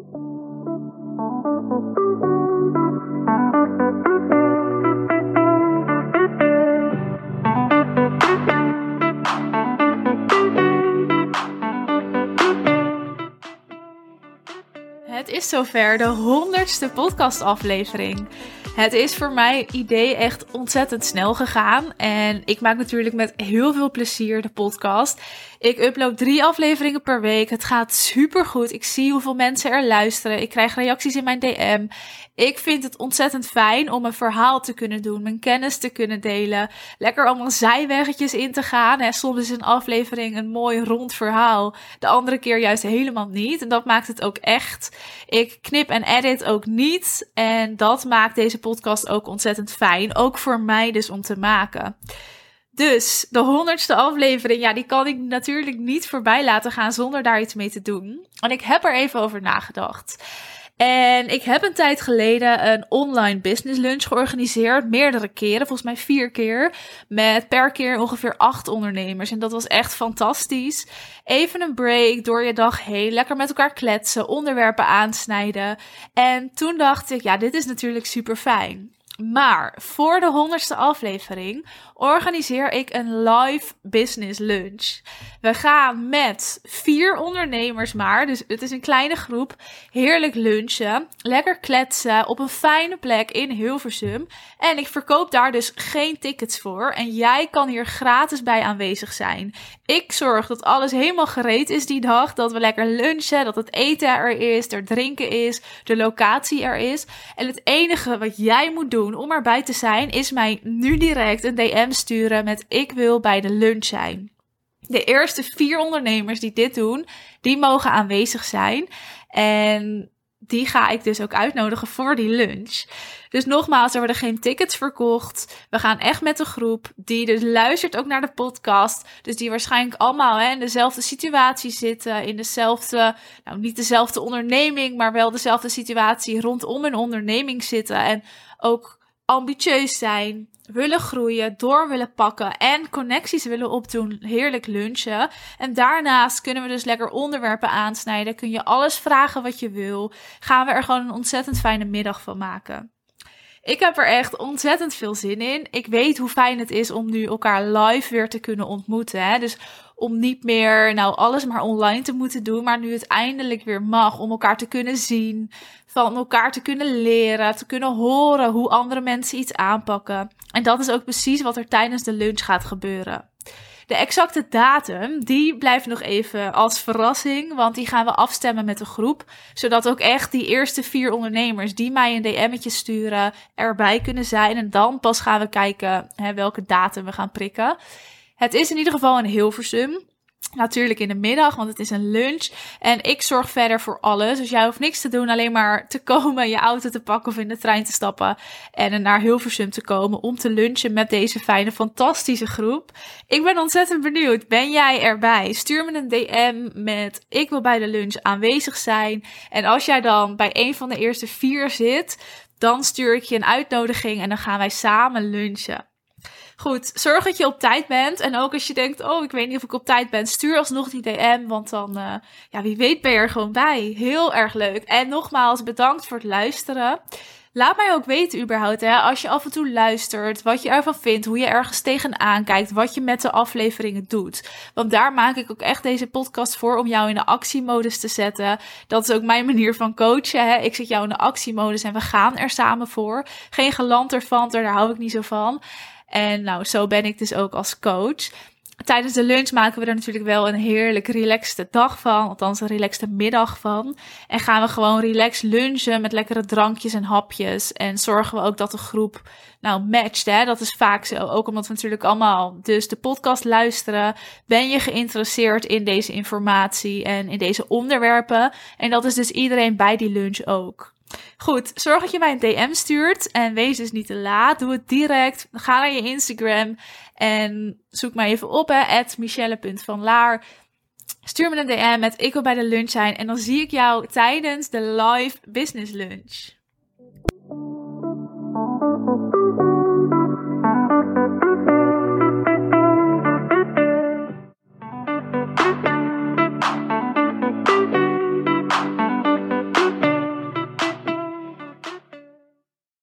Thank you. Is zover, de honderdste podcastaflevering. Het is voor mijn idee echt ontzettend snel gegaan. En ik maak natuurlijk met heel veel plezier de podcast. Ik upload drie afleveringen per week. Het gaat super goed. Ik zie hoeveel mensen er luisteren. Ik krijg reacties in mijn DM. Ik vind het ontzettend fijn om een verhaal te kunnen doen, mijn kennis te kunnen delen. Lekker allemaal zijweggetjes in te gaan. En soms is een aflevering een mooi rond verhaal. De andere keer juist helemaal niet. En dat maakt het ook echt. Ik knip en edit ook niet. En dat maakt deze podcast ook ontzettend fijn. Ook voor mij dus om te maken. Dus de honderdste aflevering, ja, die kan ik natuurlijk niet voorbij laten gaan zonder daar iets mee te doen. En ik heb er even over nagedacht. En ik heb een tijd geleden een online business lunch georganiseerd. Meerdere keren, volgens mij vier keer. Met per keer ongeveer acht ondernemers. En dat was echt fantastisch. Even een break door je dag heen. Lekker met elkaar kletsen, onderwerpen aansnijden. En toen dacht ik, ja, dit is natuurlijk super fijn. Maar voor de honderdste aflevering organiseer ik een live business lunch. We gaan met vier ondernemers maar, dus het is een kleine groep, heerlijk lunchen, lekker kletsen op een fijne plek in Hilversum. En ik verkoop daar dus geen tickets voor en jij kan hier gratis bij aanwezig zijn. Ik zorg dat alles helemaal gereed is die dag, dat we lekker lunchen, dat het eten er is, er drinken is, de locatie er is. En het enige wat jij moet doen om erbij te zijn, is mij nu direct een DM sturen met ik wil bij de lunch zijn. De eerste vier ondernemers die dit doen, die mogen aanwezig zijn. En die ga ik dus ook uitnodigen voor die lunch. Dus nogmaals, er worden geen tickets verkocht. We gaan echt met de groep die dus luistert ook naar de podcast. Dus die waarschijnlijk allemaal hè, in dezelfde situatie zitten. In dezelfde, nou niet dezelfde onderneming, maar wel dezelfde situatie rondom een onderneming zitten. En ook ambitieus zijn, willen groeien, door willen pakken en connecties willen opdoen, heerlijk lunchen. En daarnaast kunnen we dus lekker onderwerpen aansnijden. Kun je alles vragen wat je wil. Gaan we er gewoon een ontzettend fijne middag van maken. Ik heb er echt ontzettend veel zin in. Ik weet hoe fijn het is om nu elkaar live weer te kunnen ontmoeten. Hè? Dus om niet meer nou alles maar online te moeten doen, maar nu het eindelijk weer mag om elkaar te kunnen zien, van elkaar te kunnen leren, te kunnen horen hoe andere mensen iets aanpakken. En dat is ook precies wat er tijdens de lunch gaat gebeuren. De exacte datum, die blijft nog even als verrassing, want die gaan we afstemmen met de groep, zodat ook echt die eerste vier ondernemers die mij een DM'tje sturen erbij kunnen zijn. En dan pas gaan we kijken hè, welke datum we gaan prikken. Het is in ieder geval een Hilversum. Natuurlijk in de middag, want het is een lunch. En ik zorg verder voor alles. Dus jij hoeft niks te doen, alleen maar te komen, je auto te pakken of in de trein te stappen. En naar Hilversum te komen om te lunchen met deze fijne, fantastische groep. Ik ben ontzettend benieuwd. Ben jij erbij? Stuur me een DM met ik wil bij de lunch aanwezig zijn. En als jij dan bij een van de eerste vier zit, dan stuur ik je een uitnodiging en dan gaan wij samen lunchen. Goed, zorg dat je op tijd bent. En ook als je denkt, oh, ik weet niet of ik op tijd ben, stuur alsnog die DM. Want dan, uh, ja, wie weet ben je er gewoon bij. Heel erg leuk. En nogmaals, bedankt voor het luisteren. Laat mij ook weten überhaupt, hè, als je af en toe luistert, wat je ervan vindt, hoe je ergens tegenaan kijkt, wat je met de afleveringen doet. Want daar maak ik ook echt deze podcast voor om jou in de actiemodus te zetten. Dat is ook mijn manier van coachen. Hè. Ik zet jou in de actiemodus en we gaan er samen voor. Geen gelanter van, daar hou ik niet zo van. En nou, zo ben ik dus ook als coach. Tijdens de lunch maken we er natuurlijk wel een heerlijk relaxte dag van. Althans, een relaxte middag van. En gaan we gewoon relaxed lunchen met lekkere drankjes en hapjes. En zorgen we ook dat de groep nou matcht. Hè? Dat is vaak zo. Ook omdat we natuurlijk allemaal dus de podcast luisteren. Ben je geïnteresseerd in deze informatie en in deze onderwerpen? En dat is dus iedereen bij die lunch ook. Goed, zorg dat je mij een DM stuurt en wees dus niet te laat. Doe het direct. Ga naar je Instagram en zoek mij even op, hè, michelle.vanlaar. Stuur me een DM met ik wil bij de lunch zijn en dan zie ik jou tijdens de live business lunch.